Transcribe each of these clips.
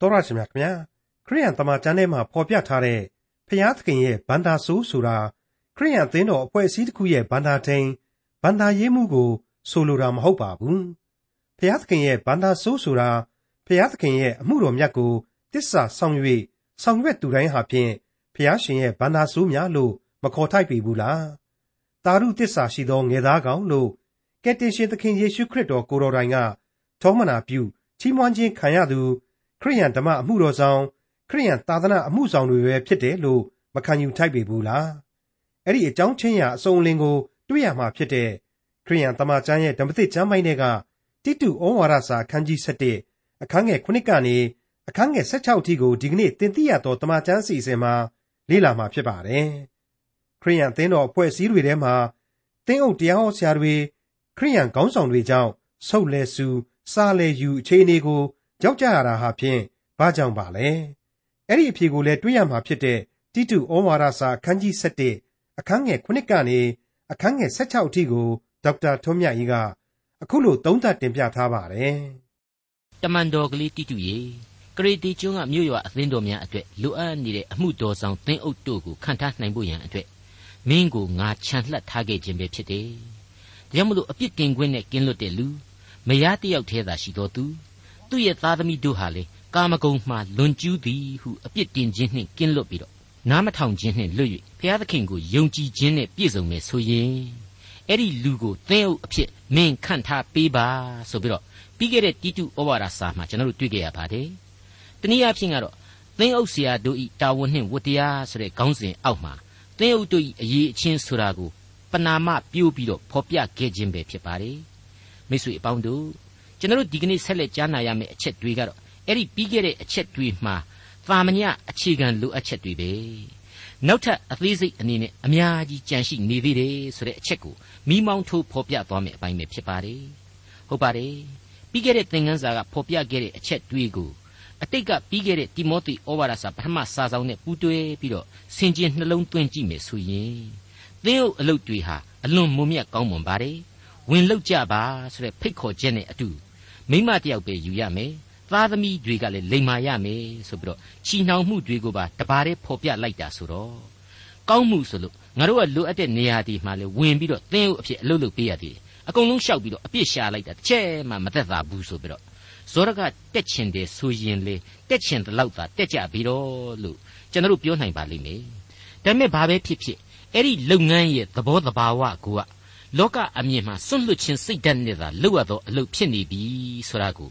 တော်ရရှိမြခင်ဗျာခရိယန်တမန်ကျမ်းထဲမှာဖော်ပြထားတဲ့ဖျားသခင်ရဲ့ဗန္တာဆိုးဆိုတာခရိယန်အသင်းတော်အဖွဲ့အစည်းတစ်ခုရဲ့ဗန္တာထိန်ဗန္တာရေးမှုကိုဆိုလိုတာမဟုတ်ပါဘူးဖျားသခင်ရဲ့ဗန္တာဆိုးဆိုတာဖျားသခင်ရဲ့အမှုတော်မြတ်ကိုတစ္ဆာဆောင်၍ဆောင်ရွက်သူတိုင်းဟာဖြင့်ဖျားရှင်ရဲ့ဗန္တာဆိုးများလို့မခေါ်ထိုက်ပြီဘူးလားတာရုတစ္ဆာရှိသောငယ်သားကောင်လို့ကယ်တင်ရှင်သခင်ယေရှုခရစ်တော်ကိုတော်တိုင်ကထောမနာပြုချီးမွမ်းခြင်းခံရသူ ခရိယန်ဓမ္မအမှုတော်ဆောင်ခရိယန်သာသနာအမှုဆောင်တွေပဲဖြစ်တယ်လို့မခံယူထိုက်ပေဘူးလားအဲ့ဒီအကြောင်းချင်းရာအစုံအလင်ကို တွေ့ရမှာဖြစ်တဲ့ခရိယန်တမန်ကျမ်းရဲ့ဓမ္မသစ်ကျမ်းပိုင်းတွေကတိတုဩဝါဒစာအခန်းကြီး7အခန်းငယ်9ကနေအခန်းငယ်16အထိကိုဒီကနေ့သင်သိရသောတမန်ကျမ်းစီစဉ်မှာလေ့လာမှာဖြစ်ပါတယ်ခရိယန်အသင်းတော်အဖွဲ့အစည်းတွေထဲမှာသင်းအုပ်တရားဟောဆရာတွေခရိယန်ခေါင်းဆောင်တွေကြောင့်ဆုတ်လဲဆူစားလဲယူအခြေအနေကို ကြောက်ကြရတာဟာဖြင့်ဘာကြောင့်ပါလဲအဲ့ဒီအဖြေကိုလည်းတွေးရမှာဖြစ်တဲ့တိတုဩဝါဒစာအခန်းကြီး7အခန်းငယ်9ကနေအခန်းငယ်16အထိကိုဒေါက်တာထွန်းမြတ်ကြီးကအခုလိုသုံးသပ်တင်ပြထားပါတယ်တမန်တော်ကလေးတိတုရေကရေတီကျွန်းကမြို့ရွာအသင်းတော်များအတွက်လိုအပ်နေတဲ့အမှုတော်ဆောင်သင်းအုပ်တို့ကိုခံထားနိုင်ဖို့ရန်အတွက်မင်းကိုငါခြံလှပ်ထားခဲ့ခြင်းပဲဖြစ်တယ်။ဒါကြောင့်မလို့အပြစ်တင်ခွင့်နဲ့ကင်းလွတ်တဲ့လူမယားတယောက်တည်းသာရှိတော်သူ သူ့ရဲ့သားသမီးတို့ဟာလေကာမဂုဏ်မှလွန်ကျူးသည်ဟုအပြစ်တင်ခြင်းနှင့်ကင်းလွတ်ပြီးတော့နားမထောင်ခြင်းနှင့်လွတ်၍ဘုရားသခင်ကိုယုံကြည်ခြင်းနဲ့ပြည့်စုံမယ်ဆိုရင်အဲ့ဒီလူကိုသင်းအုပ်အဖြစ်မင်းခန့်ထားပေးပါဆိုပြီးတော့ပြီးခဲ့တဲ့တိတုဩဝါဒစာမှာကျွန်တော်တို့တွေ့ကြရပါတယ်။တနည်းအားဖြင့်ကတော့သင်းအုပ်ဆရာတို့ဤတာဝန်နှင့်ဝတ္တရားဆိုတဲ့ခေါင်းစဉ်အောက်မှာသင်းအုပ်တို့ဤအရေးအချင်းဆိုတာကိုပနာမပြိုးပြီးတော့ဖော်ပြခဲ့ခြင်းပဲဖြစ်ပါတယ်။မိတ်ဆွေအပေါင်းတို့ ကျွန်တော်တို့ဒီကနေ့ဆက်လက်ကြားနာရမယ့်အချက်တွေကတော့အဲ့ဒီပြီးခဲ့တဲ့အချက်တွေမှာသာမညအခြေခံလိုအပ်ချက်တွေပဲနောက်ထပ်အသေးစိတ်အနေနဲ့အများကြီးကြံရှိနေသေးတယ်ဆိုတဲ့အချက်ကိုမိမောင်းထိုးဖော်ပြသွားမယ့်အပိုင်းပဲဖြစ်ပါတယ်ဟုတ်ပါတယ်ပြီးခဲ့တဲ့သင်ခန်းစာကဖော်ပြခဲ့တဲ့အချက်တွေကိုအတိတ်ကပြီးခဲ့တဲ့တိမောသေဩဝါဒစာပထမစာဆောင်နဲ့ပူးတွဲပြီးတော့ဆင်ခြင်နှလုံးသွင်းကြည့်မယ်ဆိုရင်သင်းအုပ်အလုပ်တွေဟာအလွန်မုံမြတ်ကောင်းမွန်ပါတယ်ဝင်လောက်ကြပါဆိုတဲ့ဖိတ်ခေါ်ချက်နဲ့အတူ မိမတယောက်ပဲယူရမယ်သားသမီးတွေကလည်းလိမ်မာရမယ်ဆိုပြီးတော့ချီနှောင်မှုတွေကိုပါတပါးတည်းဖော်ပြလိုက်တာဆိုတော့ကောင်းမှုဆိုလို့ငါတို့ကလိုအပ်တဲ့နေရာဒီမှာလဲဝင်ပြီးတော့သင်းဥအဖြစ်အလုပ်လုပ်ပေးရသေးတယ်အကုန်လုံးရှောက်ပြီးတော့အပြစ်ရှာလိုက်တာတစ်ချက်မှမသက်သာဘူးဆိုပြီးတော့ဇောရကတက်ချင်တယ်ဆိုရင်လေတက်ချင်တဲ့လောက်သာတက်ကြပြီတော့လို့ကျွန်တော်တို့ပြောနိုင်ပါလိမ့်မယ်ဒါပေမဲ့ဘာပဲဖြစ်ဖြစ်အဲ့ဒီလုပ်ငန်းရဲ့သဘောတဘာဝကိုက လောကအမြင်မှာစွန့်လွတ်ခြင်းစိတ်ဓာတ်နဲ့သာလုပ်ရသောအလုပ်ဖြစ်နေပြီဆိုတာကို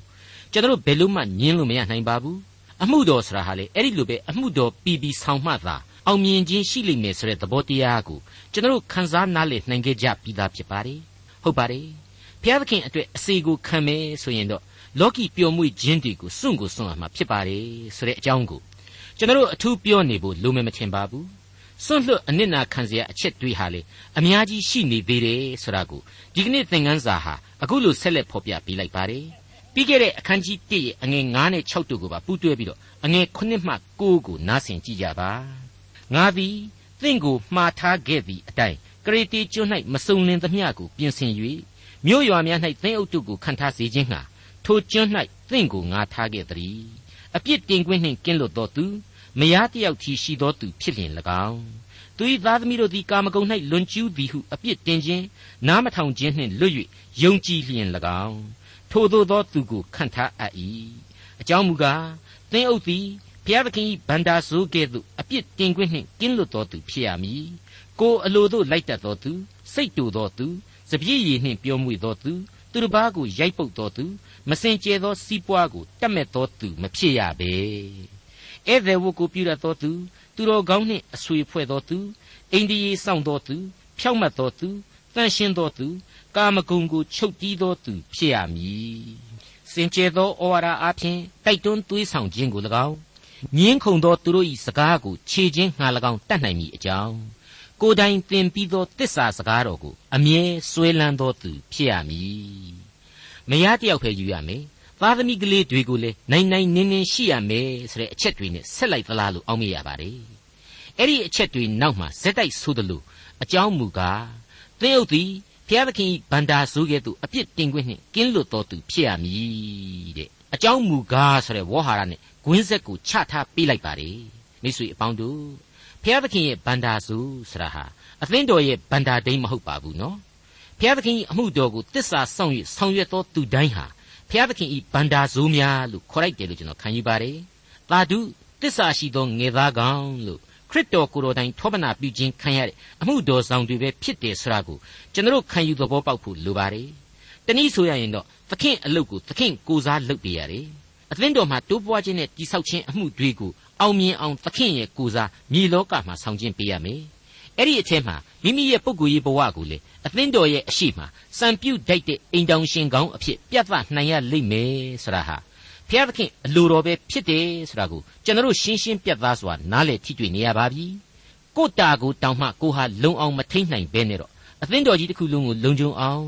ကျွန်တော်ဘယ်လို့မှညင်းလို့မရနိုင်ပါဘူးအမှုတော်ဆိုတာဟာလေအဲ့ဒီလိုပဲအမှုတော်ပြီးပြီးဆောင်မှသာအောင်မြင်ခြင်းရှိလိမ့်မယ်ဆိုတဲ့သဘောတရားကိုကျွန်တော်ခန်းစားနားလည်နိုင်ခဲ့ကြပြီးသားဖြစ်ပါတယ်ဟုတ်ပါတယ်ဘုရားသခင်အတွက်အစီကိုခံမယ်ဆိုရင်တော့လောကီပျော်မွေ့ခြင်းတွေကိုစွန့်ကိုစွန့်ရမှာဖြစ်ပါတယ်ဆိုတဲ့အကြောင်းကိုကျွန်တော်အထူးပြောနေဖို့လိုမယ်မထင်ပါဘူး စွန့်လွတ်အနစ်နာခံเสียအချက်တွေဟာလေအများကြီးရှိနေသေးတယ်ဆိုတာကိုဒီကနေ့သင်ခန်းစာဟာအခုလိုဆက်လက်ဖော်ပြပေးလိုက်ပါတယ်ပြီးခဲ့တဲ့အခန်းကြီး1ရဲ့အငယ်9နဲ့6တို့ကိုပါပူးတွဲပြီးတော့အငယ်9မှ9ကိုနားဆင်ကြည့်ကြပါငါသည်သင်ကိုမှားထားခဲ့သည့်အတိုင်းကရေတီကျွန်း၌မစုံလင်သမျှကိုပြင်ဆင်၍မြို့ရွာများ၌သင်အုပ်တို့ကိုခံထားစေခြင်းဟာထိုကျွန်း၌သင်ကိုငါထားခဲ့သည်အပြစ်တင်ခွင့်နှင့်ကင်းလွတ်သောသူ မယားတယောက်ချီရှိသောသူဖြစ်လျင်၎င်းသူ၏သားသမီးတို့သည်ကာမဂုဏ်၌လွန်ကျူးသည်ဟုအပြစ်တင်ခြင်းနားမထောင်ခြင်းနှင့်လွတ်၍ယုံကြည်လျင်၎င်းထိုသို့သောသူကိုခန့်ထားအပ်၏အကြောင်းမူကားသင်အုပ်သည်ဘုရားသခင်၏ဗန္တာဆိုးကဲ့သို့အပြစ်တင်ခွင့်နှင့်ကင်းလွတ်သောသူဖြစ်ရမည်ကိုအလိုသို့လိုက်တတ်သောသူစိတ်တူသောသူစပြည့်ရည်နှင့်ပြောမွေသောသူသူတစ်ပါးကိုရိုက်ပုတ်သောသူမစင်ကြဲသောစီးပွားကိုတတ်မဲ့သောသူမဖြစ်ရပေ ဧည့်သည်ဝတ်ကိုပြုတတ်သောသူသူတော်ကောင်းနှင့်အဆွေဖွဲ့သောသူအိန္ဒိယေစောင့်သောသူဖြောက်မတ်သောသူတန်ရှင်းသောသူကာမဂုဏ်ကိုချုပ်တီးသောသူဖြစ်ရမည်စင်ကြယ်သောဩဝါဒအပြင်တိုက်တွန်းသွေးဆောင်ခြင်းကို၎င်းညင်းခုန်သောသူတို့၏စကားကိုခြေချင်းငှာ၎င်းတတ်နိုင်မည်အကြောင်းကိုယ်တိုင်သင်ပြီးသောတစ္ဆာစကားတော်ကိုအမြဲဆွဲလန်းသောသူဖြစ်ရမည်မယားတယောက်ပဲယူရမယ် သားသမီးကလေးတွေကိုလည်းနိုင်နိုင်နင်းနင်းရှိရမယ်ဆိုတဲ့အချက်တွေနဲ့ဆက်လိုက်သလားလို့အောက်မေ့ရပါတယ်အဲ့ဒီအချက်တွေနောက်မှာဇက်တိုက်ဆိုးတယ်လို့အကြောင်းမူကားသင်ဥသည်ဘုရားသခင်ဗန္တာဆိုးကဲ့သို့အပြစ်တင်ခွင့်နှင့်ကင်းလွတ်တော်သူဖြစ်ရမည်တဲ့အကြောင်းမူကားဆိုတဲ့ဝေါ်ဟာရနဲ့ဂွင်းဆက်ကိုချထားပေးလိုက်ပါတယ်မိတ်ဆွေအပေါင်းတို့ဖျားသခင်ရဲ့ဗန္တာစုဆိုတာဟာအသင်းတော်ရဲ့ဗန္တာဒိန်းမဟုတ်ပါဘူးနော်ဖျားသခင်အမှုတော်ကိုတစ္ဆာဆောင်ရွက်ဆောင်ရွက်သောသူတိုင်းဟာ ဖျားသခင်ဤဗန္တာဇိုးများလို့ခေါ်လိုက်တယ်လို့ကျွန်တော်ခံယူပါတယ်သာဓုတစ္ဆာရှိသောငယ်သားကောင်လို့ခရစ်တော်ကိုယ်တော်တိုင်ထောပနာပြုခြင်းခံရတဲ့အမှုတော်ဆောင်တွေပဲဖြစ်တယ်ဆိုတာကိုကျွန်တော်ခံယူသဘောပေါက်ဖို့လိုပါတယ်တနည်းဆိုရရင်တော့သခင်အလုပ်ကိုသခင်ကိုစားလုပ်ပေးရတယ်အသင်းတော်မှာတိုးပွားခြင်းနဲ့တိဆောက်ခြင်းအမှုတွေကိုအောင်မြင်အောင်သခင်ရဲ့ကိုစားမြေလောကမှာဆောင်ခြင်းပေးရမယ် အဲ့ဒီအထက်မှာမိမိရဲ့ပုဂ္ဂိုလ်ရေးဘဝကိုလေအသင်းတော်ရဲ့အရှိမစံပြုတ်တိုက်တဲ့အိမ်တောင်ရှင်ကောင်းအဖြစ်ပြသနိုင်ရလိမ့်မယ်ဆိုတာဟာဖျားသခင်အလိုတော်ပဲဖြစ်တယ်ဆိုတာကိုကျွန်တော်ရှင်းရှင်းပြသစွာနားလည်ထိတွေ့နေရပါပြီကိုတာကိုတောင်မှကိုဟာလုံအောင်မထိန်နိုင်ဘဲနဲ့တော့အသင်းတော်ကြီးတစ်ခုလုံးကိုလုံခြုံအောင်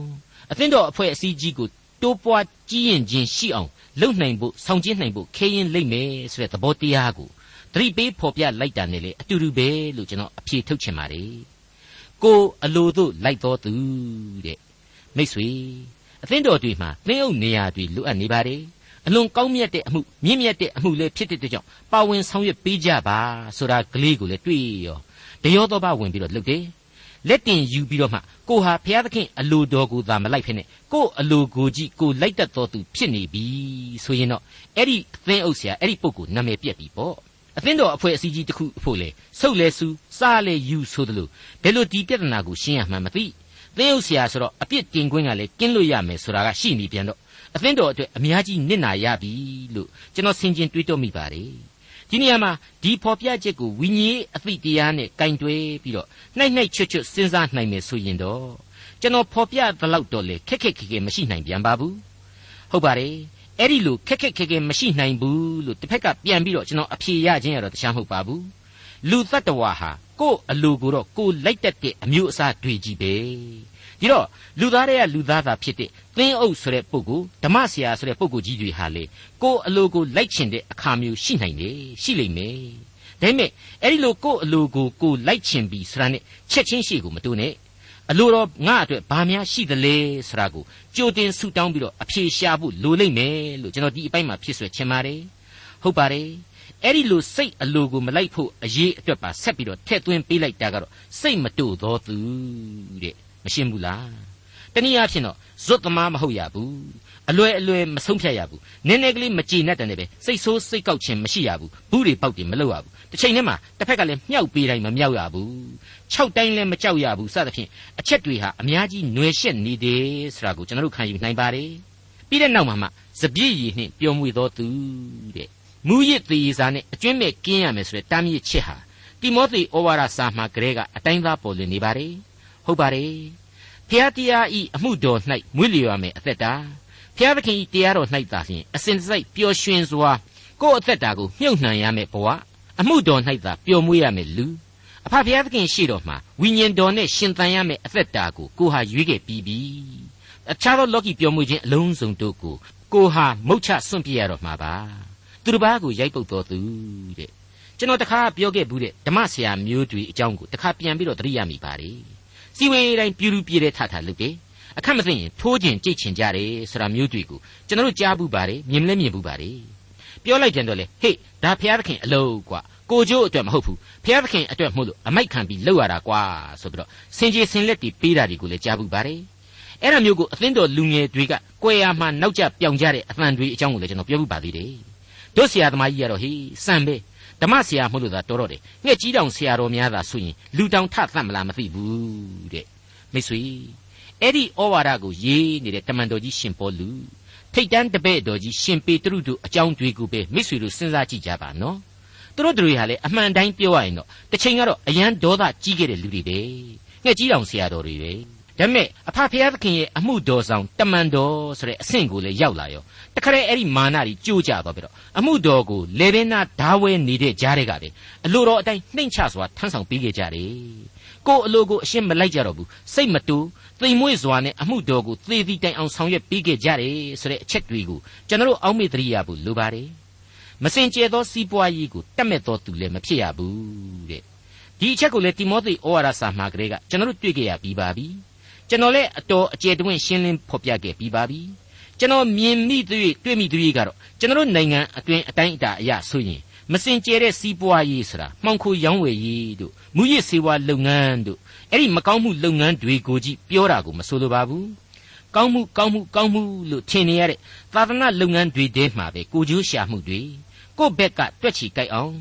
အသင်းတော်အဖွဲ့အစည်းကြီးကိုတိုးပွားကြီးရင်ချင်းရှိအောင်လုပ်နိုင်ဖို့ဆောင်ကျဉ်နိုင်ဖို့ခဲရင်လိမ့်မယ်ဆိုတဲ့သဘောတရားကို သတိပေးဖော်ပြလိုက်တာနဲ့လေအတူတူပဲလို့ကျွန်တော်အဖြေထုတ်ချင်ပါတယ်ကိုအလိုတို့လိုက်တော်သူတဲ့မိတ်ဆွေအသင်းတော်တွေမှာသင်းအုပ်နေရာတွေလိုအပ်နေပါတယ်အလွန်ကောင်းမြတ်တဲ့အမှုမြင့်မြတ်တဲ့အမှုလည်းဖြစ်တဲ့ကြောင့်ပါဝင်ဆောင်ရွက်ပေးကြပါဆိုတာကလေးကိုလည်းတွေ့ရောတရောတော့ပါဝင်ပြီးတော့လုပ်တယ်လက်တင်ယူပြီးတော့မှကိုဟာဘုရားသခင်အလိုတော်ကိုသာမလိုက်ဖ ೇನೆ ကိုအလိုကိုကြည့်ကိုလိုက်တတ်တော်သူဖြစ်နေပြီဆိုရင်တော့အဲ့ဒီအသင်းအုပ်ဆရာအဲ့ဒီပုဂ္ဂိုလ်နာမည်ပြက်ပြီပေါ့ အသင်းတော်အဖွဲ့အစည်းကြီးတစ်ခုအဖို့လေဆုတ်လဲဆူစားလဲယူဆိုသလိုဘယ်လိုဒီပြဿနာကိုရှင်းရမှန်းမသိသင်းအုပ်ဆရာဆိုတော့အပြစ်တင်ခွင့်ကလည်းကင်းလို့ရမယ်ဆိုတာကရှိနေပြန်တော့အသင်းတော်အတွက်အများကြီးနစ်နာရပြီလို့ကျွန်တော်ဆင်ခြင်တွေးတောမိပါတယ်ဒီနေရာမှာဒီဖော်ပြချက်ကိုဝိညာဉ်အသိတရားနဲ့ကင်တွယ်ပြီးတော့နှိုက်နှိုက်ချွတ်ချွတ်စဉ်းစားနိုင်မယ်ဆိုရင်တော့ကျွန်တော်ဖော်ပြသလောက်တော့လေခက်ခက်ခဲခဲမရှိနိုင်ပြန်ပါဘူးဟုတ်ပါတယ် အဲ့ဒီလိုခက်ခက်ခဲခဲမရှိနိုင်ဘူးလို့တစ်ဖက်ကပြန်ပြီးတော့ကျွန်တော်အဖြေရခြင်းရတော့တခြားမဟုတ်ပါဘူးလူတ attva ဟာကို့အလိုကိုတော့ကိုလိုက်တတ်တဲ့အမျိုးအစားတွေကြီးပဲဒီတော့လူသားတွေကလူသားသာဖြစ်တဲ့သင်းအုပ်ဆိုတဲ့ပုဂ္ဂိုလ်ဓမ္မဆရာဆိုတဲ့ပုဂ္ဂိုလ်ကြီးတွေဟာလေကိုယ်အလိုကိုလိုက်ချင်တဲ့အခါမျိုးရှိနိုင်တယ်ရှိလိမ့်မယ်ဒါပေမဲ့အဲ့ဒီလိုကိုယ်အလိုကိုကိုလိုက်ချင်ပြီးဆိုတာနဲ့ချက်ချင်းရှိကိုမတူနဲ့ အလိုတော်ငါအတွက်ဘာများရှိသလဲဆိုတာကိုကြိုတင်ဆူတောင်းပြီးတော့အဖြေရှာဖို့လိုလိမ့်မယ်လို့ကျွန်တော်ဒီအပိုင်းမှာဖြစ်ဆွဲချင်ပါတယ်ဟုတ်ပါတယ်အဲ့ဒီလိုစိတ်အလိုကိုမလိုက်ဖို့အရေးအတွက်ပါဆက်ပြီးတော့ထည့်သွင်းပေးလိုက်တာကတော့စိတ်မတူသောသူတဲ့မရှင်းဘူးလားတနည်းအားဖြင့်တော့ဇွတ်သမားမဟုတ်ရဘူးအလွယ်အလွယ်မဆုံးဖြတ်ရဘူးနည်းနည်းကလေးမကြည်နဲ့တန်တယ်ပဲစိတ်ဆိုးစိတ်ကောက်ခြင်းမရှိရဘူးဘူးတွေပေါက်တွေမလုပ်ရဘူး တစ်ချိန်တည်းမှာတစ်ဖက်ကလည်းမြှောက်ပေးတိုင်းမမြောက်ရဘူး၆တိုင်းလည်းမကြောက်ရဘူးစသဖြင့်အချက်တွေဟာအများကြီးຫນွယ်ရှက်နေတယ်ဆိုတာကိုကျွန်တော်တို့ခံယူနိုင်ပါတယ်ပြီးတဲ့နောက်မှာမှစပြည့်ရည်နှင့်ပျော်မွေသောသူတဲ့မူရစ်သေးစားနဲ့အကျွင့်မဲ့ကင်းရမယ်ဆိုတဲ့တားမြစ်ချက်ဟာတိမောသေဩဝါဒစာမှာကလေးကအတိုင်းသားပေါ်လွင်နေပါတယ်ဟုတ်ပါတယ်ဖျားတရားဤအမှုတော်၌မွေးလျော်ရမယ်အသက်တာဖျားသခင်ဤတရားတော်၌သာလျှင်အစဉ်တစိုက်ပျော်ရွှင်စွာကိုယ့်အသက်တာကိုမြုပ်နှံရမယ်ဘဝ အမှုတော်၌သာပျော်မွေ့ရမယ်လူအဖဖျားသခင်ရှိတော်မှာဝိညာဉ်တော်နဲ့ရှင်သန်ရမယ်အသက်တာကိုကိုဟာရွေးခဲ့ပြီးပြီအခြားသောလောကီပျော်မွေ့ခြင်းအလုံးစုံတို့ကိုကိုဟာမုတ်ချစွန့်ပြရတော့မှာပါသူတစ်ပါးကိုရိုက်ပုတ်တော်သူတဲ့ကျွန်တော်တခါပြောခဲ့ဘူးတဲ့ဓမ္မဆရာမျိုးတွေအကြောင်းကိုတခါပြန်ပြီးတော့သတိရမိပါတယ်စီဝေးတိုင်းပြူလူပြည့်တဲ့ထထလုပ်တယ်အခက်မသိရင်ထိုးကျင်ကြိတ်ချင်ကြတယ်ဆိုတာမျိုးတွေကိုကျွန်တော်တို့ကြားဘူးပါတယ်မြင်လဲမြင်ဘူးပါတယ်ပြောလိုက်ကြတော့လေဟေ့ဒါဖျားသခင်အလုပ်ကွာ ကိုကျိုးအတွက်မဟုတ်ဘူးဖျားသခင်အတွက်မို့လို့အမိုက်ခံပြီးလောက်ရတာကွာဆိုပြီးတော့စင်ကြီးစင်လက်တီပေးတာတွေကိုလည်းကြားဘူးပါတယ်အဲ့ဒါမျိုးကိုအသင်းတော်လူငယ်တွေကကွယ်ရမှနောက်ကျပြောင်ကြတဲ့အသံတွေအကြောင်းကိုလည်းကျွန်တော်ပြောပြပါသေးတယ်တို့ဆရာသမားကြီးကတော့ဟေးစံပဲဓမ္မဆရာမဟုတ်လို့သာတော်တော့တယ်ငှက်ကြီးတောင်ဆရာတော်များသာဆိုရင်လူတောင်ထသတ်မလားမသိဘူးတဲ့မိတ်ဆွေအဲ့ဒီဩဝါဒကိုရေးနေတဲ့တမန်တော်ကြီးရှင်ပေါလုထိတ်တန်းတပည့်တော်ကြီးရှင်ပေတရုတို့အကြောင်းတွေကိုပဲမိတ်ဆွေတို့စဉ်းစားကြည့်ကြပါနော် သူတို့တွေဟာလေအမှန်တိုင်းပြောရရင်တော့တစ်ချိန်ကတော့အယံဒေါသကြီးခဲ့တဲ့လူတွေပဲငှက်ကြီးတောင်ဆရာတော်တွေပဲဒါပေမဲ့အဖဖျားသခင်ရဲ့အမှုတော်ဆောင်တမန်တော်ဆိုတဲ့အဆင့်ကိုလည်းရောက်လာရောတခါတည်းအဲ့ဒီမာနကြီးကြိုးကြသွားပြီးတော့အမှုတော်ကိုလေပင်နာဓာဝဲနေတဲ့ကြားတွေကလေအလိုတော်အတိုင်းနှိမ့်ချစွာထမ်းဆောင်ပေးခဲ့ကြတယ်ကိုယ်အလိုကိုအရှင်းမလိုက်ကြတော့ဘူးစိတ်မတူသိမ်မွေ့စွာနဲ့အမှုတော်ကိုသေသည်တိုင်အောင်ဆောင်ရွက်ပေးခဲ့ကြတယ်ဆိုတဲ့အချက်တွေကိုကျွန်တော်အောက်မေ့သတိရဖို့လိုပါတယ် မစင်ကြဲသောစီးပွားရေးကိုတတ်မဲ့သောသူလည်းမဖြစ်ရဘူးတဲ့ဒီအချက်ကိုလေတိမောသေဩဝါဒစာမှာကလေးကကျွန်တော်တွေ့ကြရပြီးပါပြီကျွန်တော်လည်းအတော်အကျယ်တွင်ရှင်းလင်းဖော်ပြခဲ့ပြီးပါပြီကျွန်တော်မြင်မိသူ၍တွေ့မိသူ၍ကတော့ကျွန်တော်နိုင်ငံအတွင်းအတိုင်းအတာအရဆိုရင်မစင်ကြဲတဲ့စီးပွားရေးဆိုတာမှောင်ခိုရောင်းဝယ်ရေးတို့မူရစ်စေဝါလုပ်ငန်းတို့အဲ့ဒီမကောင်းမှုလုပ်ငန်းတွေကိုကြည့်ပြောတာကိုမဆိုလိုပါဘူးကောင်းမှုကောင်းမှုကောင်းမှုလို့ထင်နေရတဲ့သာသနာလုပ်ငန်းတွေထဲမှာပဲကိုကျိုးရှာမှုတွေ ကိုယ့်ဘက်ကတွက်ချီကြိုက်အောင်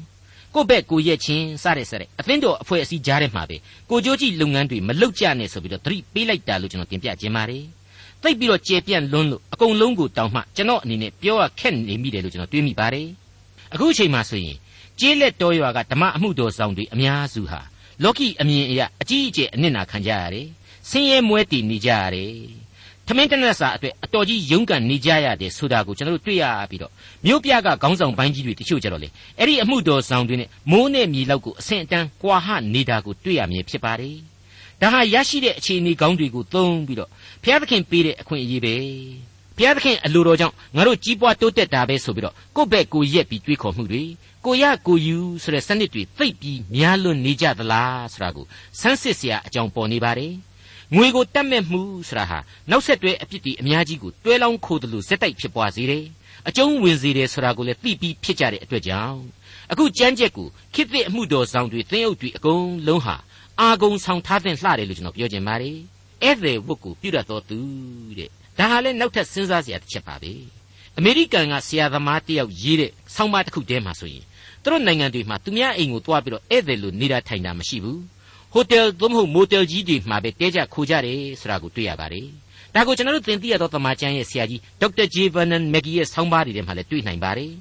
ကိုယ့်ဘက်ကိုရက်ချင်းစတဲ့စတဲ့အသင်းတော်အဖွဲ့အစည်းကြားထဲမှာပဲကိုကျိုးကြည့်လုပ်ငန်းတွေမလုပ်ကြနဲ့ဆိုပြီးတော့သတိပေးလိုက်တာလို့ကျွန်တော်တင်ပြခြင်းပါတယ်သိပ်ပြီးတော့ကျေပြန့်လွန်းလို့အကုန်လုံးကိုတောင်းမှကျွန်တော်အနေနဲ့ပြောရခက်နေမိတယ်လို့ကျွန်တော်တွေးမိပါတယ်အခုအချိန်မှဆိုရင်ကျေးလက်တော်ရွာကဓမ္မအမှုတော်ဆောင်တွေအများစုဟာလောကီအမြင်အရအကြီးအကျယ်အနစ်နာခံကြရတယ်ဆင်းရဲမွဲတည်နေကြရတယ် ထမင်းတနက်စာအတွက်အတော်ကြီးရုန်းကန်နေကြရတယ်ဆိုတာကိုကျွန်တော်တို့တွေ့ရပြီးတော့မြို့ပြကခေါင်းဆောင်ပိုင်းကြီးတွေတချို့ကြတော့လေအဲ့ဒီအမှုတော်ဆောင်တွေနဲ့မိုးနဲ့မြေလောက်ကိုအဆင့်အတန်းကွာဟနေတာကိုတွေ့ရမြင်ဖြစ်ပါတယ်ဒါဟာရရှိတဲ့အခြေအနေကောင်းတွေကိုသုံးပြီးတော့ဘုရားသခင်ပေးတဲ့အခွင့်အရေးပဲဘုရားသခင်အလိုတော်ကြောင့်ငါတို့ကြီးပွားတိုးတက်တာပဲဆိုပြီးတော့ကိုယ့်ဘက်ကိုရက်ပြီးတွေးခေါ်မှုတွေကိုရကိုယူဆိုတဲ့စနစ်တွေသိပ်ပြီးများလွန်နေကြသလားဆိုတာကိုဆန်းစစ်စရာအကြောင်းပေါ်နေပါတယ် ငွေကိုတတ်မဲ့မှုဆိုတာဟာနောက်ဆက်တွဲအဖြစ်ဒီအများကြီးကိုတွဲလောင်းခိုးတယ်လို့ဇက်တိုက်ဖြစ်ပွားစေတယ်အကျုံးဝင်စေတယ်ဆိုတာကိုလည်းသိပြီးဖြစ်ကြတဲ့အတွက်ကြောင့်အခုကြမ်းကြက်ကိုခိသစ်အမှုတော်ဆောင်တွေသင်းအုပ်တွေအကုန်လုံးဟာအာဂုံဆောင်ထားတဲ့လှတယ်လို့ကျွန်တော်ပြောချင်ပါတယ်ဧည့်သည်ဝတ်ကိုပြုရတော်သူတဲ့ဒါဟာလည်းနောက်ထပ်စဉ်းစားစရာတစ်ချက်ပါပဲအမေရိကန်ကဆရာသမားတယောက်ရေးတဲ့ဆောင်းပါးတစ်ခုတည်းမှာဆိုရင်သူတို့နိုင်ငံတွေမှာသူများအိမ်ကိုတွားပြီးတော့ဧည့်သည်လို့နေတာထိုင်တာမရှိဘူး ဟိုတယ်သို့မဟုတ်မိုတယ်ကြီးတွေမှာပဲတဲကြခိုကြတယ်ဆိုတာကိုတွေ့ရပါတယ်ဒါကိုကျွန်တော်တို့သင်သိရသောသမာကျမ်းရဲ့ဆရာကြီးဒေါက်တာဂျေဗန်နန်မက်ဂီရဲ့ဆောင်းပါးတွေထဲမှာလည်းတွေ့နိုင်ပါတယ်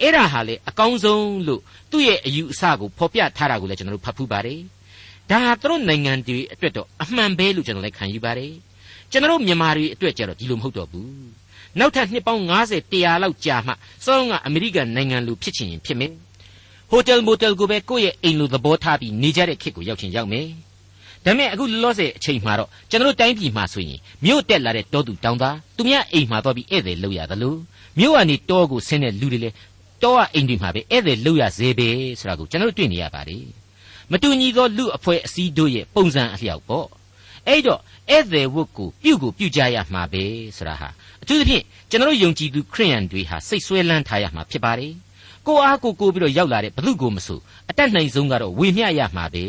အဲ့ဒါဟာလေအကောင်းဆုံးလို့သူ့ရဲ့အယူအဆကိုဖော်ပြထားတာကိုလည်းကျွန်တော်တို့ဖတ်ဖူးပါတယ်ဒါဟာသူတို့နိုင်ငံတွေအတွက်တော့အမှန်ပဲလို့ကျွန်တော်လည်းခံယူပါတယ်ကျွန်တော်တို့မြန်မာတွေအတွက်ကြတော့ဒီလိုမဟုတ်တော့ဘူးနောက်ထပ်နှစ်ပေါင်း90 100လောက်ကြာမှစောင်းကအမေရိကန်နိုင်ငံလူဖြစ်ချင်ရင်ဖြစ်မယ် ဟိုတယ်မိုတယ်ကိုပဲကိုယ့်ရဲ့အိမ်လိုသဘောထားပြီးနေကြတဲ့ခေတ်ကိုရောက်ချင်ရောက်မယ်ဒါပေမဲ့အခုလောလောဆယ်အချိန်မှာတော့ကျွန်တော်တို့တိုင်းပြည်မှာဆိုရင်မြို့တက်လာတဲ့တောသူတောင်သားသူများအိမ်မှာတော့ပြီးဧည့်သည်လောက်ရသလိုမြို့ကနေတောကိုဆင်းတဲ့လူတွေလည်းတောကအိမ်တွေမှာပဲဧည့်သည်လောက်ရစေပဲဆိုတာကိုကျွန်တော်တို့တွေ့နေရပါတယ်မတူညီသောလူအဖွဲ့အစည်းတို့ရဲ့ပုံစံအလျောက်ပေါ့အဲ့တော့ဧည့်သည်ဝတ်ကိုပြုကိုပြုကြရမှာပဲဆိုတာဟာအထူးသဖြင့်ကျွန်တော်တို့ယုံကြည်သူခရိယန်တွေဟာစိတ်ဆွဲလန်းထားရမှာဖြစ်ပါတယ် ကိုအားကိုကိုပြီးတော့ရောက်လာတဲ့ဘလူကိုမဆိုအတက်နိုင်ဆုံးကတော့ဝေမျှရမှာပဲ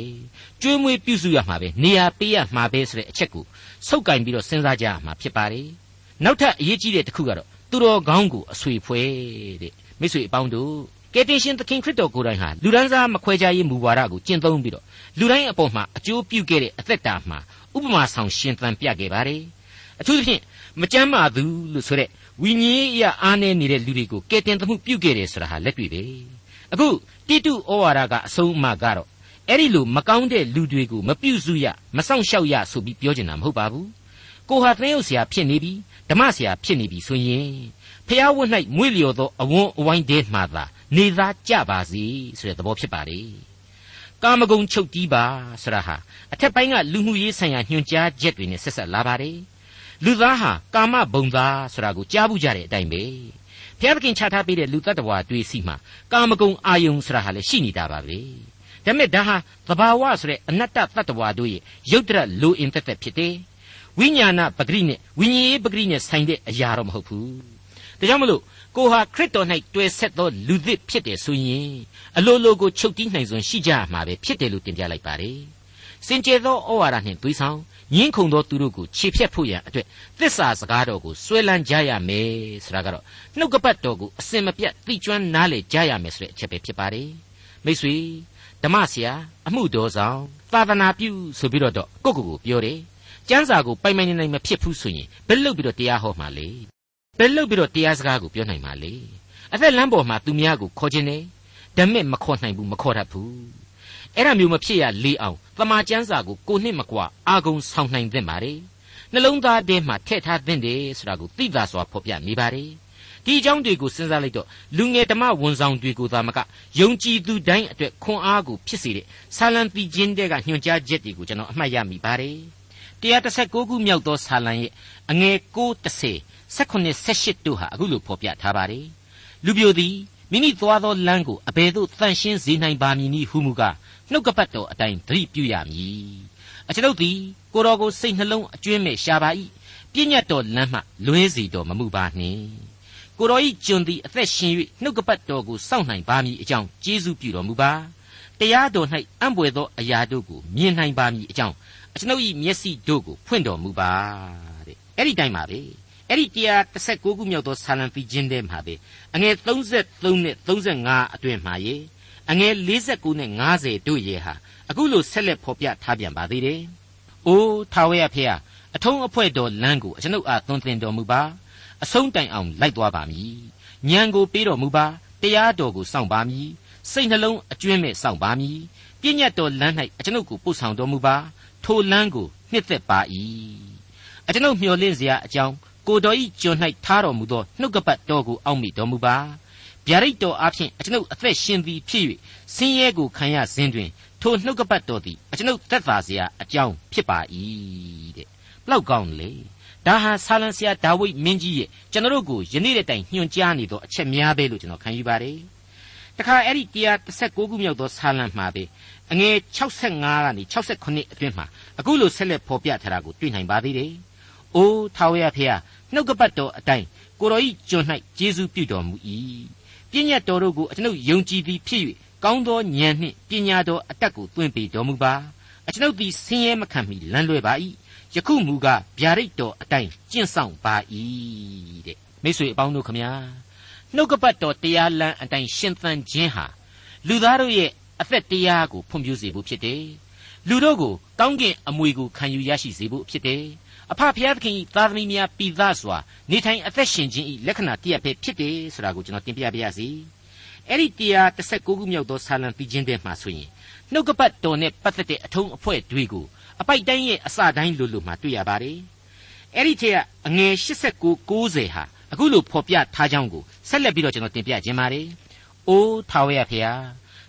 ကျွေးမွေးပြုစုရမှာပဲနေရာပေးရမှာပဲဆိုတဲ့အချက်ကိုစုပ်ကင်ပြီးတော့စဉ်းစားကြရမှာဖြစ်ပါတယ်နောက်ထပ်အရေးကြီးတဲ့တစ်ခုကတော့သူတော်ကောင်းကိုအဆွေဖွဲတဲ့မိတ်ဆွေအပေါင်းတို့ကယ်တင်ရှင်သခင်ခရစ်တော်ကိုယ်တိုင်ဟာလူဒန်းစားမခွဲခြားရေးမူဝါဒကိုကျင့်သုံးပြီးတော့လူတိုင်းအပေါ်မှာအကျိုးပြုခဲ့တဲ့အသက်တာမှာဥပမာဆောင်ရှင်သန်ပြခဲ့ပါတယ်အထူးသဖြင့်မကြမ်းမာသူလို့ဆိုတဲ့ ဝိညာဉ်ရေးအရာအားနည်းနေတဲ့လူတွေကိုကယ်တင်သမှုပြုခဲ့တယ်ဆိုတာဟာလက်တွေ့ပဲအခုတိတုဩဝါဒကအဆုံးအမကတော့အဲ့ဒီလိုမကောင်းတဲ့လူတွေကိုမပြုစုရမဆောင်ရှောက်ရဆိုပြီးပြောချင်တာမဟုတ်ပါဘူးကိုဟာသင်းရုပ်ဆရာဖြစ်နေပြီဓမ္မဆရာဖြစ်နေပြီဆိုရင်ဖျားဝတ်၌မွေ့လျော်သောအဝန်းအဝိုင်းတဲမှသာနေသားကြပါစေဆိုတဲ့သဘောဖြစ်ပါလေကာမဂုဏ်ချုပ်တီးပါဆရာဟာအထက်ပိုင်းကလူမှုရေးဆိုင်ရာညွှန်ကြားချက်တွေနဲ့ဆက်ဆက်လာပါတယ် လူသားဟာကာမဘုံသားဆိုတာကိုကြားဘူးကြတဲ့အတိုင်းပဲဘုရားသခင်ချထားပေးတဲ့လူတ attva တွေစီမှာကာမဂုဏ်အာယုံဆိုတာဟာလည်းရှိနေတာပါပဲဒါပေမဲ့ဒါဟာသဘာဝဆိုတဲ့အနတ္တတ attva တို့ရဲ့ရုပ်တရက်လိုအင်သက်သက်ဖြစ်တယ်ဝိညာဏပဂရိနဲ့ဝိညာဉ်ရေးပဂရိနဲ့ဆိုင်တဲ့အရာတော့မဟုတ်ဘူးဒါကြောင့်မလို့ကိုဟာခရစ်တော်၌တွေ့ဆက်သောလူသစ်ဖြစ်တယ်ဆိုရင်အလိုလိုကိုချုပ်တီးနိုင်စွန်ရှိကြမှာပဲဖြစ်တယ်လို့တင်ပြလိုက်ပါတယ်စင်ကြယ်သောဩဝါဒနှင့်သွေးဆောင် ညင်းခုန်သောသူတို့ကိုခြေဖြတ်ဖို့ရန်အတွက်သစ္စာစကားတော်ကိုဆွဲလန်းကြရမယ်ဆိုတာကတော့နှုတ်ကပတ်တော်ကိုအစင်မပြတ်သိကျွမ်းနားလေကြရမယ်ဆိုတဲ့အချက်ပဲဖြစ်ပါတယ်မိတ်ဆွေဓမ္မဆရာအမှုတော်ဆောင်သာသနာပြုဆိုပြီးတော့ကိုကိုကိုပြောတယ်ကျမ်းစာကိုပိုင်ပိုင်နိုင်နိုင်မဖြစ်ဘူးဆိုရင်ဘယ်လို့ပြီးတော့တရားဟောမှာလဲဘယ်လို့ပြီးတော့တရားစကားကိုပြောနိုင်မှာလဲအသက်လမ်းပေါ်မှာသူများကိုခေါ်ခြင်းနဲ့ဓမ္မမခေါ်နိုင်ဘူးမခေါ်တတ်ဘူး အဲ့ဒါမျိုးမဖြစ်ရလေအောင်တမာကျမ်းစာကိုကိုနှစ်မကွာအာဂုံဆောင်နိုင်သင့်ပါတယ်နှလုံးသားထဲမှာထည့်ထားသင့်တယ်ဆိုတာကိုသိသာစွာဖော်ပြနေပါတယ်ဒီအကြောင်းတွေကိုစဉ်းစားလိုက်တော့လူငယ်ဓမ္မဝန်ဆောင်တွေကိုသာမကယုံကြည်သူတိုင်းအတွက်ခွန်အားကိုဖြစ်စေတဲ့ဆာလံတီချင်းတဲ့ကညွှန်ကြားချက်တွေကိုကျွန်တော်အမှတ်ရမိပါတယ်136ခုမြောက်သောဆာလံရဲ့အငယ်9 10 18 18တို့ဟာအခုလိုဖော်ပြထားပါတယ်လူပြိုသည်မိမိသွားသောလမ်းကိုအဘယ်သို့တန်ရှင်းစေနိုင်ပါမည်နည်းဟုမူကား နှုတ်ကပတ်တော်အတိုင်းသတိပြုရမည်အကျွန်ုပ်သည်ကိုတော်ကိုစိတ်နှလုံးအကျွင်းမဲ့ရှာပါ၏ပြည့်ညတ်တော်လမ်းမှလွဲစီတော်မမှုပါနှင့်ကိုတော်ဤကျွန်သည်အသက်ရှင်၍နှုတ်ကပတ်တော်ကိုစောင့်နိုင်ပါမည်အကြောင်းကျေးဇူးပြုတော်မူပါတရားတော်၌အံ့ဘွယ်သောအရာတို့ကိုမြင်နိုင်ပါမည်အကြောင်းအကျွန်ုပ်၏မျက်စိတို့ကိုဖွင့်တော်မူပါတဲ့အဲ့ဒီတိုင်းပါပဲအဲ့ဒီ136ခုမြောက်သောဆာလံပြီးခြင်းထဲမှာပဲအငယ်33နဲ့35အတွင်မှာရေ အငယ်49နဲ့50တို့ရေဟာအခုလိုဆက်လက်ဖော်ပြထားပြန်ပါသေးတယ်။အိုးထာဝရဖေဟာအထုံးအဖွဲ့တော်လမ်းကိုအကျွန်ုပ်အားသွန်သင်တော်မူပါအဆုံးတိုင်အောင်လိုက်သွားပါမည်။ဉာဏ်ကိုပေးတော်မူပါတရားတော်ကိုစောင့်ပါမည်စိတ်နှလုံးအကျွင်းမဲ့စောင့်ပါမည်ပြည့်ညတ်တော်လမ်း၌အကျွန်ုပ်ကိုပို့ဆောင်တော်မူပါထိုလမ်းကိုနှစ်သက်ပါ၏အကျွန်ုပ်မျှော်လင့်စရာအကြောင်းကိုတော်ဤကျွန်၌ထားတော်မူသောနှုတ်ကပတ်တော်ကိုအောက်မိတော်မူပါ ဗျာဒိတ်တော်အဖျင်အကျွန်ုပ်အသက်ရှင်သည်ဖြစ်၍ဆင်းရဲကိုခံရစဉ်တွင်ထိုနှုတ်ကပတ်တော်သည်အကျွန်ုပ်သက်သာစရာအကြောင်းဖြစ်ပါ၏တဲ့ဘလောက်ကောင်းလေဒါဟာဆာလံဆရာဒါဝိဒ်မင်းကြီးရဲ့ကျွန်တော်တို့ကိုယနေ့တဲ့တိုင်ညွှန်ကြားနေသောအချက်များပဲလို့ကျွန်တော်ခံယူပါတယ်တခါအဲ့ဒီ136ခုမြောက်သောဆာလံမှာပဲအငယ်65ကနေ68အတွင်းမှာအခုလိုဆက်လက်ဖော်ပြထားတာကိုတွေ့နိုင်ပါသေးတယ်။အိုးထာဝရဖေဟာနှုတ်ကပတ်တော်အတိုင်းကိုတော်ဤကျွန်၌ကျေးဇူးပြုတော်မူ၏။ ပြည့်ညတ်တော်တို့ကိုအကျွန်ုပ်ယုံကြည်သည်ဖြစ်၍ကောင်းသောဉာဏ်နှင့်ပညာတော်အတတ်ကိုသွင်းပေးတော်မူပါ။အကျွန်ုပ်သည်ဆင်းရဲမခံမီလမ်းလွဲပါ၏။ယခုမူကားဗျာဒိတ်တော်အတိုင်းကျင့်ဆောင်ပါ၏တဲ့။မိတ်ဆွေအပေါင်းတို့ခမညာနှုတ်ကပတ်တော်တရားလမ်းအတိုင်းရှင်သန်ခြင်းဟာလူသားတို့ရဲ့အသက်တရားကိုဖွံ့ဖြိုးစေဖို့ဖြစ်တယ်။လူတို့ကိုကောင်းကင်အမွေကိုခံယူရရှိစေဖို့ဖြစ်တယ်။ အဖဖျားသခင်ဤသားသမီးများပြည်သားစွာနေထိုင်အသက်ရှင်ခြင်းဤလက္ခဏာတည်းပဲဖြစ်တယ်ဆိုတာကိုကျွန်တော်တင်ပြပါရစေ။အဲ့ဒီတရား16ခုမြောက်သောဆာလံပြီးခြင်းတဲ့မှာဆိုရင်နှုတ်ကပတ်တော်နဲ့ပတ်သက်တဲ့အထုံးအဖွဲ့တွေကိုအပိုက်တိုင်းရဲ့အစတိုင်းလိုလိုမှတွေ့ရပါတယ်။အဲ့ဒီထက်အငယ်89 90ဟာအခုလိုဖော်ပြထားကြောင်းကိုဆက်လက်ပြီးတော့ကျွန်တော်တင်ပြခြင်းပါတယ်။အိုးထာဝရဖေဟာ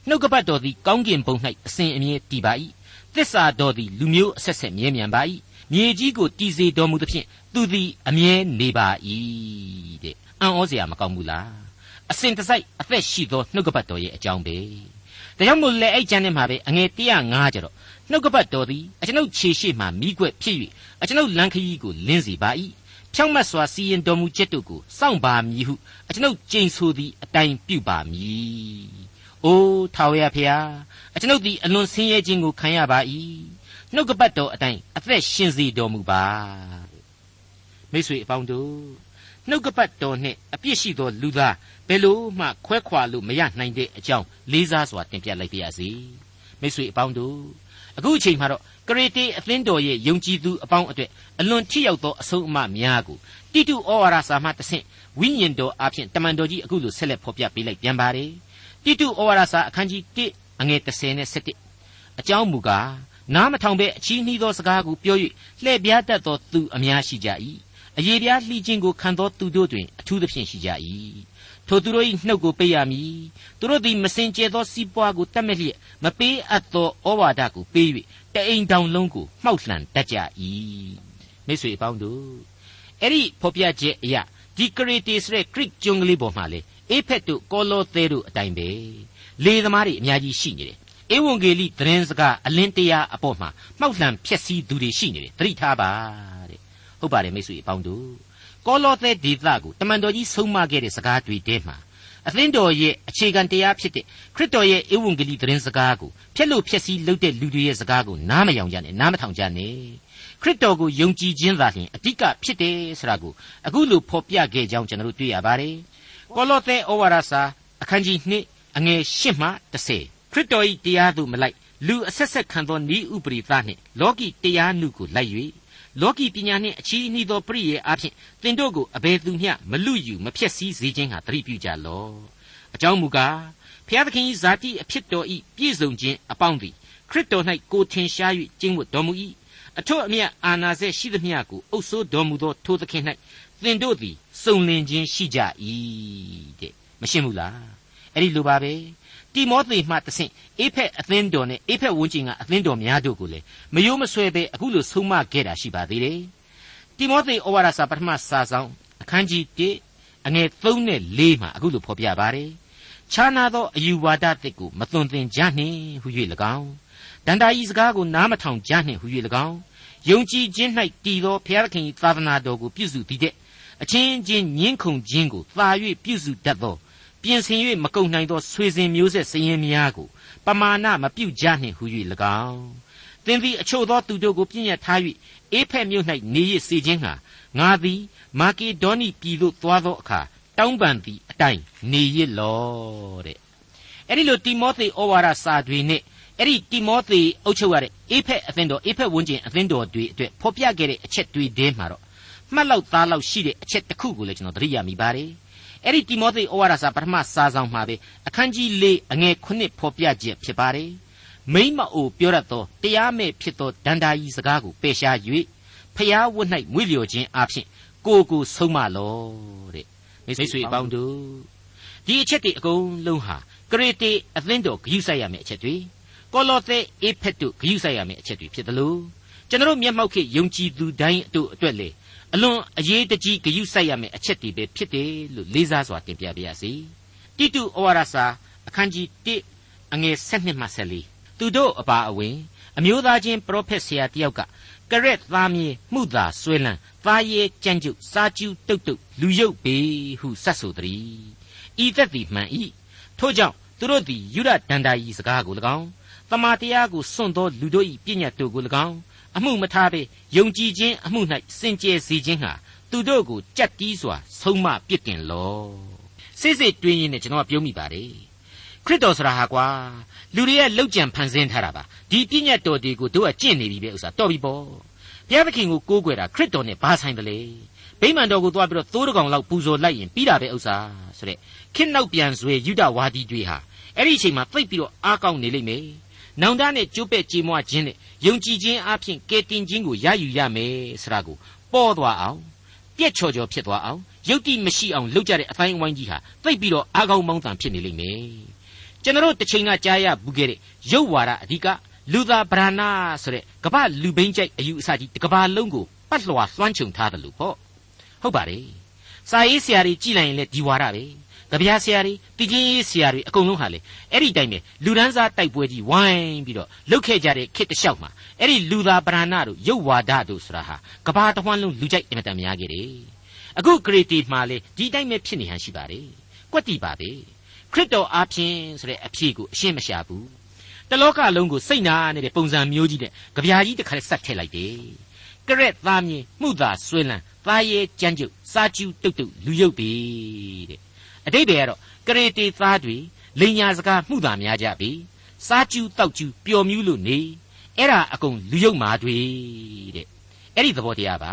နှုတ်ကပတ်တော်သည်ကောင်းကင်ဘုံ၌အစဉ်အမြဲတည်ပါ၏။သစ္စာတော်သည်လူမျိုးအဆက်ဆက်မြဲမြံပါ၏။ မြေကြီးကိုတည်စေတော်မူသဖြင့်သူသည်အမြဲနေပါ၏တဲ့အံ့ဩစရာမကောင်းဘူးလား။အစဉ်တစိုက်အသက်ရှိသောနှုတ်ကပတ်တော်ရဲ့အကြောင်းပဲ။ဒါကြောင့်မို့လဲအဲ့ကျမ်းထဲမှာပဲအငယ်105ကျတော့နှုတ်ကပတ်တော်သည်အကျွန်ုပ်ခြေရှိမှမိကွက်ဖြစ်၍အကျွန်ုပ်လမ်းခရီးကိုလင်းစေပါ၏ဖြောင့်မတ်စွာစီရင်တော်မူချက်တို့ကိုစောင့်ပါမည်ဟုအကျွန်ုပ်ကြိမ်ဆိုသည်အတိုင်းပြုပါမည်။အိုးထာဝရဖေဟာအကျွန်ုပ်သည်အလွန်ဆင်းရဲခြင်းကိုခံရပါ၏။ နှုတ်ကပတ်တော်အတိုင်းအသက်ရှင်စေတော်မူပါ။မိတ်ဆွေအပေါင်းတို့နှုတ်ကပတ်တော်နှင့်အပြစ်ရှိသောလူသားဘယ်လို့မှခွဲခွာလို့မရနိုင်တဲ့အကြောင်းလေးစားစွာတင်ပြလိုက်ပါရစေ။မိတ်ဆွေအပေါင်းတို့အခုအချိန်မှာတော့ကရေတေအသင်းတော်ရဲ့ယုံကြည်သူအပေါင်းအတွက်အလွန်ထိရောက်သောအဆုံးအမများကိုတိတုဩဝါဒစာမှတဆင့်ဝိညာဉ်တော်အဖျင်တမန်တော်ကြီးအခုလိုဆက်လက်ဖော်ပြပေးလိုက်ပြန်ပါတယ်တိတုဩဝါဒစာအခန်းကြီး1အငယ်30နဲ့17အကြောင်းမူကား နားမထောင်ဘဲအချီးနှီးသောစကားကိုပြော၍လှည့်ပြားတတ်သောသူအများရှိကြ၏အယေပြားလှီးခြင်းကိုခံသောသူတို့တွင်အထူးသဖြင့်ရှိကြ၏ထိုသူတို့၏နှုတ်ကိုပိတ်ရမည်သူတို့သည်မစင်ကြဲသောစီးပွားကိုတတ်မဲ့လျက်မပေးအပ်သောဩဝါဒကိုပေး၍တအိမ်တောင်လုံးကိုမှောက်လှန်တတ်ကြ၏မိတ်ဆွေအပေါင်းတို့အဲ့ဒီဖော်ပြချက်အရာဒီကရီတီဆိုတဲ့ Greek ကျွန်းကလေးပေါ်မှာလေအေဖက်တို့ကောလောသဲတို့အတိုင်းပဲလေသမားတွေအများကြီးရှိနေတယ် ဧဝံဂေလိသတင်းစကားအလင်းတရားအပေါ်မှာမှောက်လှန်ဖြစ်စည်းသူတွေရှိနေတယ်သတိထားပါတဲ့ဟုတ်ပါတယ်မိတ်ဆွေအပေါင်းတို့ကောလောသဲဒေသကိုတမန်တော်ကြီးဆုံးမခဲ့တဲ့စကားတွေထဲမှာအသင်းတော်ရဲ့အခြေခံတရားဖြစ်တဲ့ခရစ်တော်ရဲ့ဧဝံဂေလိသတင်းစကားကိုဖျက်လို့ဖျက်ဆီးလုပ်တဲ့လူတွေရဲ့စကားကိုနားမယောင်ကြနဲ့နားမထောင်ကြနဲ့ခရစ်တော်ကိုယုံကြည်ခြင်းသာလျှင်အဓိကဖြစ်တယ်ဆိုတာကိုအခုလိုဖော်ပြခဲ့ကြောင်းကျွန်တော်တို့တွေ့ရပါတယ်ကောလောသဲဩဝါဒစာအခန်းကြီး2အငယ်8မှ10 ခရစ်တော်၏တရားသို့မလိုက်လူအဆက်ဆက်ခံသောဤဥပရိသနှင့်လောကီတရားနုကိုလိုက်၍လောကီပညာနှင့်အချီးနှီးသောပရိယေအဖြစ်သင်တို့ကိုအဘယ်သူမျှမလူယူမဖျက်ဆီးစေခြင်းဟာသတိပြုကြလော့အကြောင်းမူကားဖျားသခင်၏ဇာတိအဖြစ်တော်၏ပြည့်စုံခြင်းအပေါင်းသည်ခရစ်တော်၌ကိုထင်ရှား၍ကျင့်ဝတ်တော်မူ၏အထွတ်အမြတ်အာနာစေရှိသမျှကိုအုပ်စိုးတော်မူသောထိုသခင်၌သင်တို့သည်စုံလင်ခြင်းရှိကြ၏တဲ့မရှင်းဘူးလားအဲ့ဒီလိုပါပဲ တိမောသေမှတဆင့်အေဖက်အသင်းတော်နဲ့အေဖက်ဝန်းကျင်ကအသင်းတော်များတို့ကိုလည်းမယိုးမဆွဲပဲအခုလိုဆုံးမခဲ့တာရှိပါသေးတယ်တိမောသေဩဝါဒစာပထမစာဆောင်အခန်းကြီး1အငယ်3နဲ့4မှာအခုလိုဖော်ပြပါတယ်ခြားနာသောအယူဝါဒတစ်ကိုမသွန်သင်ကြနှင့်ဟု၍၎င်းဒန္တာဤစကားကိုနားမထောင်ကြနှင့်ဟု၍၎င်းယုံကြည်ခြင်း၌တည်သောဘုရားသခင်၏သာသနာတော်ကိုပြုစုသည်တဲ့အချင်းချင်းညှင်းခုန်ခြင်းကိုသာ၍ပြုစုတတ်သော ပြင်ဆင်၍မကုန်နိုင်သောဆွေစဉ်မျိုးဆက်စည်ရင်များကိုပမာဏမပြုတ်ကြနှင့်ဟု၍၎င်းသင်သည်အချို့သောသူတို့ကိုပြည့်ညတ်ထား၍အေဖက်မြို့၌နေရစေခြင်းဟာငါသည်မာကေဒေါနိပြည်သို့သွားသောအခါတောင်းပန်သည့်အတိုင်းနေရလောတဲ့အဲ့ဒီလိုတိမောသေဩဝါဒစာတွေနဲ့အဲ့ဒီတိမောသေအုပ်ချုပ်ရတဲ့အေဖက်အသင်းတော်အေဖက်ဝန်းကျင်အသင်းတော်တွေအတွက်ဖော်ပြခဲ့တဲ့အချက်တွေထဲမှာတော့မှတ်လောက်သားလောက်ရှိတဲ့အချက်တစ်ခုကိုလည်းကျွန်တော်သတိရမိပါတယ် အဲ့ဒီတိမောသေဩဝါဒစာပထမစာဆောင်မှာပဲအခန်းကြီး၄အငယ်9ဖော်ပြချက်ဖြစ်ပါတယ်မိမ့်မအိုပြောရသောတရားမဲ့ဖြစ်သောဒန္တာကြီးစကားကိုပယ်ရှား၍ဖျားဝတ်၌မွေ့လျော်ခြင်းအဖြစ်ကိုကိုဆုံးမလောတဲ့မိတ်ဆွေအပေါင်းတို့ဒီအချက်တွေအကုန်လုံးဟာကရေတေအသင်းတော်ဂရုစိုက်ရမယ့်အချက်တွေကောလောသဲအေဖက်တို့ဂရုစိုက်ရမယ့်အချက်တွေဖြစ်တယ်လို့ကျွန်တော်မျက်မှောက်ခေယုံကြည်သူတိုင်းအတို့အတွက်လေ အလွန်အရေးတကြီးဂရုစိုက်ရမယ့်အချက်တွေပဲဖြစ်တယ်လို့လေးစားစွာတင်ပြပါရစေတိတုဩဝါဒစာအခန်းကြီး1အငယ်7မှ14သူတို့အပါအဝင်အမျိုးသားချင်းပရောဖက်ဆရာတယောက်ကကရက်သားမြေမှုသာဆွဲလန်းသားရဲကြမ်းကြုတ်စားကျူးတုတ်တုတ်လူရုပ်ပေဟုစတ်ဆိုသည်ဤသက်သည်မှန်၏ထို့ကြောင့်သူတို့သည်ယူရဒန္တာဤစကားကို၎င်းတမာတရားကိုစွန့်သောလူတို့၏ပြည့်ညတ်တို့ကို၎င်း အမှုမထားပေယုံကြည်ခြင်းအမှု၌စင်ကြယ်စေခြင်းဟာသူတို့ကိုကြက်တီးစွာဆုံးမပြစ်တင်လောစိစိတွင်းရင်းနဲ့ကျွန်တော်ပြောမိပါတယ်ခရစ်တော်ဆိုတာဟာကွာလူတွေရဲ့လောက်ကြံဖန်ဆင်းထားတာပါဒီပြည့်ညတ်တော်တွေကိုတို့ကကျင့်နေပြီပဲဥစ္စာတော်ပြီပေါ့ဘုရားသခင်ကိုကိုးကွယ်တာခရစ်တော်နဲ့ဘာဆိုင်တယ်လေဗိမာန်တော်ကိုသွားပြီးတော့သိုးတကောင်လောက်ပူဇော်လိုက်ရင်ပြီးတာပဲဥစ္စာဆိုတဲ့ခေတ်နောက်ပြန်ဆွေယူဒဝါဒီတွေဟာအဲ့ဒီအချိန်မှာသိပ်ပြီးတော့အားကောင်းနေလိမ့်မယ်။ နောင်တနဲ့ကျိုးပဲ့ကြေမွားခြင်းနဲ့ယုံကြည်ခြင်းအပြင်ကယ်တင်ခြင်းကိုရယူရမယ်ဆိုတာကိုပေါ်သွားအောင်ပြက်ချော်ချော်ဖြစ်သွားအောင်ယုတ်တိမရှိအောင်လုပ်ကြတဲ့အတိုင်းအဝိုင်းကြီးဟာသိပ်ပြီးတော့အားကောင်းမောင်းတန်ဖြစ်နေလိမ့်မယ်။ကျွန်တော်တစ်ချိန်ကကြားရဘူးခဲ့တဲ့ရုပ်ဝါဒအဓိကလူသားဗရဏဆိုတဲ့ကမ္ဘာလူဘိန်းကြိုက်အယူအဆကြီးတစ်ကမ္ဘာလုံးကိုပတ်လွှာလွှမ်းခြုံထားတယ်လို့ပေါ့ဟုတ်ပါတယ်စာရေးဆရာတွေကြည်လိုက်ရင်လည်းဒီဝါဒပဲ ကြပြားဆရာတွေတည်ခြင်းရေးဆရာတွေအကုန်လုံးဟာလေအဲ့ဒီတိုင်းပဲလူဒန်းစားတိုက်ပွဲကြီးဝိုင်းပြီးတော့လှုပ်ခဲ့ကြတဲ့ခေတ်တစ်လျှောက်မှာအဲ့ဒီလူသားပရဏတို့ရုပ်ဝါဒတို့ဆိုတာဟာကဘာတဝန်းလုံးလူကြိုက်အင်မတန်များခဲ့တယ်အခုဂရေတီမှာလေဒီတိုင်းပဲဖြစ်နေဟန်ရှိပါတယ်ကွက်တီပါပဲခရစ်တော်အားဖြင့်ဆိုတဲ့အဖြေကိုအရှင်းမရှာဘူးတလောကလုံးကိုစိတ်နာနေတဲ့ပုံစံမျိုးကြီးနဲ့ကြပြားကြီးတစ်ခါဆက်ထည့်လိုက်တယ်ကရက်သားမြင်မှုသာဆွေးလန်းသားရဲကြမ်းကြုတ်စားကျူးတုတ်တုတ်လူရုပ်ပြီတဲ့ အတိတ်တွေကတော့ကရေတေသားတွေလိန်ညာစကားမှုသာများကြပြီစားကျူးတောက်ကျူးပျော်မြူးလို့နေအဲ့ဒါအကုန်လူရုပ်မာတွေတဲ့အဲ့ဒီသဘောတရားပါ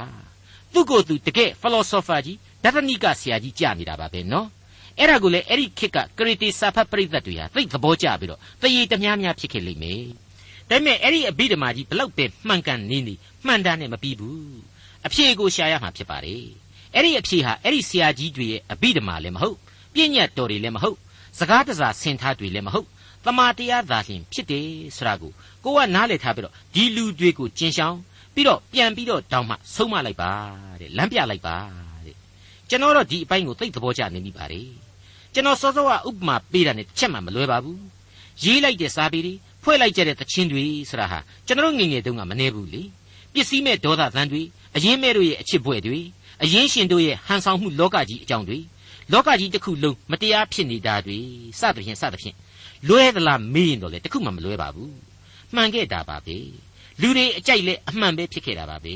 သူ့ကိုယ်သူတကယ် philosopher ကြီးဒသနိကဆရာကြီးကြာနေတာပါပဲနော်အဲ့ဒါကိုလေအဲ့ဒီခေတ်ကကရေတေစာဖတ်ပရိသတ်တွေဟာသိသဘောကျပြီးတော့တရေတများများဖြစ်ခဲ့လိမ့်မယ်ဒါပေမဲ့အဲ့ဒီအဘိဓမ္မာကြီးဘလောက်ပဲမှန်ကန်နေနေမှန်တာနဲ့မပြီးဘူးအဖြေကိုရှာရမှာဖြစ်ပါတယ်အဲ့ဒီအဖြေဟာအဲ့ဒီဆရာကြီးတွေရဲ့အဘိဓမ္မာလည်းမဟုတ် ပြည့်ညတ်တော်တွေလည်းမဟုတ်စကားတစားဆင်ထားတွေလည်းမဟုတ်တမာတရားသာလျှင်ဖြစ်တယ်ဆိုတာကိုကိုကနားလည်ထားပြီးတော့ဒီလူတွေကိုကျင်ရှောင်းပြီးတော့ပြန်ပြီးတော့တောင်းမှဆုံးမလိုက်ပါတဲ့လမ်းပြလိုက်ပါတဲ့ကျွန်တော်တော့ဒီအပိုင်းကိုသိသဘောကျနေမိပါတယ်ကျွန်တော်စောစောကဥပမာပေးတာနဲ့တစ်ချက်မှမလွဲပါဘူးရေးလိုက်တဲ့စာပေတွေဖွဲ့လိုက်ကြတဲ့သချင်းတွေဆိုတာဟာကျွန်တော်ငငယ်တုန်းကမနေဘူးလေပစ္စည်းမဲ့ဒေါသသံတွေအရင်မဲ့တို့ရဲ့အချစ်ဘွဲ့တွေအရင်ရှင်တို့ရဲ့ဟန်ဆောင်မှုလောကကြီးအကြောင်းတွေ လောကကြီးတစ်ခုလုံးမတရားဖြစ်နေတာတွေစသဖြင့်စသဖြင့်လွဲသလားမေးရင်တော့လေတခုမှမလွဲပါဘူးမှန်ခဲ့တာပါပဲလူတွေအကြိုက်လဲအမှန်ပဲဖြစ်ခဲ့တာပါပဲ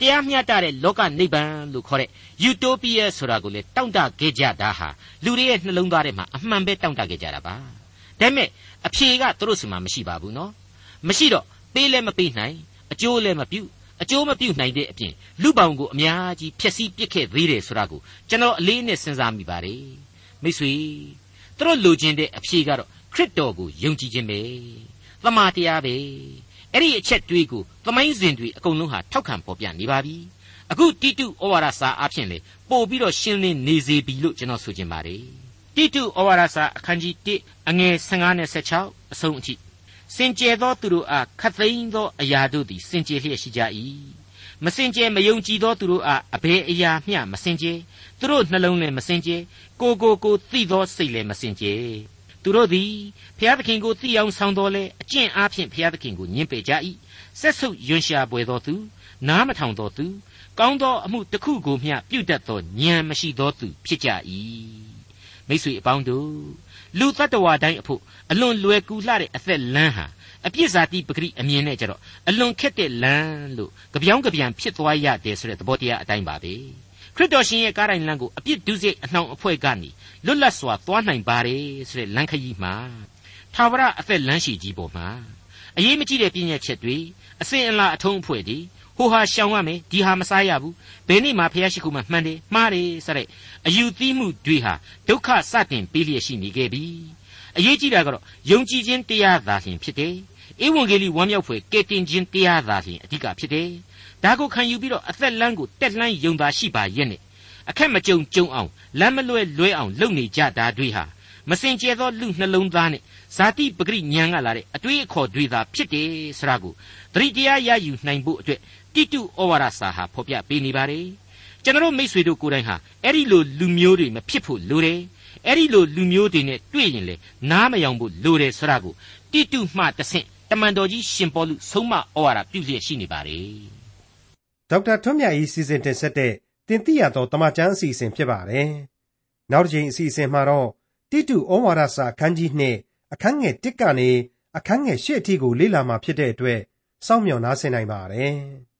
တရားမျှတတဲ့လောကနိဗ္ဗာန်လို့ခေါ်တဲ့ယူတိုပီးယားဆိုတာကိုလေတောင့်တခဲ့ကြတာဟာလူတွေရဲ့နှလုံးသားထဲမှာအမှန်ပဲတောင့်တခဲ့ကြတာပါဒါပေမဲ့အဖြေကသူတို့စီမှာမရှိပါဘူးနော်မရှိတော့ပေးလဲမပေးနိုင်အကျိုးလဲမပြု အကျိုးမပြုနိုင်တဲ့အပြင်လူပောင်ကိုအများကြီးဖျက်ဆီးပစ်ခဲ့သေးတယ်ဆိုတာကိုကျွန်တော်အလေးနဲ့စဉ်းစားမိပါတယ်မိတ်ဆွေသူတို့လိုချင်တဲ့အဖြေကတော့ခရစ်တော်ကိုယုံကြည်ခြင်းပဲသမာတရားပဲအဲ့ဒီအချက်တွေးကိုသမိုင်းစဉ်တွေအကုန်လုံးဟာထောက်ခံပေါ်ပြနေပါပြီအခုတိတုဩဝါဒစာအဖြစ်လေပို့ပြီးတော့ရှင်းလင်းနေစေပြီလို့ကျွန်တော်ဆိုချင်ပါတယ်တိတုဩဝါဒစာအခန်းကြီး1အငယ်15နဲ့16အဆုံးအထိ စင်ကြယ်သောသူတို့အားခတ်သိမ်းသောအရာတို့သည်စင်ကြယ်လျက်ရှိကြ၏မစင်ကြယ်မယုံကြည်သောသူတို့အားအဘယ်အရာမျှမစင်ကြယ်သူတို့နှလုံးလည်းမစင်ကြယ်ကိုကိုကိုသိသောစိတ်လည်းမစင်ကြယ်သူတို့သည်ဖျားသခင်ကိုသိအောင်ဆောင်တော်လဲအကျင့်အားဖြင့်ဖျားသခင်ကိုညှင်းပယ်ကြ၏ဆက်ဆုပ်ယွန်ရှာပွေသောသူနားမထောင်သောသူကောင်းသောအမှုတစ်ခုကိုမျှပြုတတ်သောဉာဏ်မရှိသောသူဖြစ်ကြ၏မိတ်ဆွေအပေါင်းတို့ လူတ attva တိုင်းအဖို့အလွန်လွယ်ကူလှတဲ့အသက်လမ်းဟာအပြစ်စာတိပဂရိအမြင်နဲ့ကြတော့အလွန်ခက်တဲ့လမ်းလို့ကြပြောင်းကြပြန်ဖြစ်သွားရတယ်ဆိုတဲ့သဘောတရားအတိုင်းပါပဲခရစ်တော်ရှင်ရဲ့ကားတိုင်းလမ်းကိုအပြစ်ဒုစရိုက်အနှောင်အဖွဲ့ကနေလွတ်လပ်စွာသွားနိုင်ပါတယ်ဆိုတဲ့လမ်းခရီးမှာသာဝရအသက်လမ်းရှိကြီးပေါ်မှာအရေးမကြီးတဲ့ပြည့်ညက်ချက်တွေအစဉ်အလာအထုံးအဖွဲ့တွေ ဟိုဟာရှောင်ရမယ်ဒီဟာမစားရဘူးဘယ်နေ့မှဖះရှိခိုးမှမှန်တယ်မှားတယ်ဆိုတဲ့အယူသီးမှုတွေဟာဒုက္ခစတင်ပေးလျက်ရှိနေခဲ့ပြီအရေးကြီးတာကတော့ယုံကြည်ခြင်းတရားသာလျှင်ဖြစ်တယ်ဧဝံဂေလိဝမ်းမြောက်ဖွယ်ကယ်တင်ခြင်းတရားသာလျှင်အဓိကဖြစ်တယ်ဒါကိုခံယူပြီးတော့အသက်လမ်းကိုတက်လှမ်းယုံသာရှိပါရဲ့နဲ့အခက်မကြုံကြုံအောင်လမ်းမလွဲလွဲအောင်လုပ်နေကြတာတွေဟာမစင်ကြဲသောလူနှလုံးသားနဲ့ဇာတိပဂရိညံကလာတဲ့အတွေးအခေါ်တွေသာဖြစ်တယ်ဆိုတာကိုသတိတရားရယူနိုင်ဖို့အတွက် တိတုဩဝါဒစာဟာဖော်ပြပေးနေပါတယ်ကျွန်တော်မိษွေတို့ကိုယ်တိုင်ဟာအဲ့ဒီလိုလူမျိုးတွေမဖြစ်ဖို့လိုတယ်အဲ့ဒီလိုလူမျိုးတွေနဲ့တွေ့ရင်လေနားမယောင်ဖို့လိုတယ်ဆိုတာကိုတိတုမှတဆင့်တမန်တော်ကြီးရှင်ပေါလုဆုံးမဩဝါဒပြုလျက်ရှိနေပါတယ်ဒေါက်တာထွန်းမြတ်၏စီစဉ်တင်ဆက်တဲ့တင်ပြရသောတမချန်းအစီအစဉ်ဖြစ်ပါတယ်နောက်တစ်ချိန်အစီအစဉ်မှာတော့တိတုဩဝါဒစာအခန်းကြီး2အခန်းငယ်1ကနေအခန်းငယ်8အထိကိုလေ့လာမှာဖြစ်တဲ့အတွက်စောင့်မျှော်နားဆင်နိုင်ပါတယ်။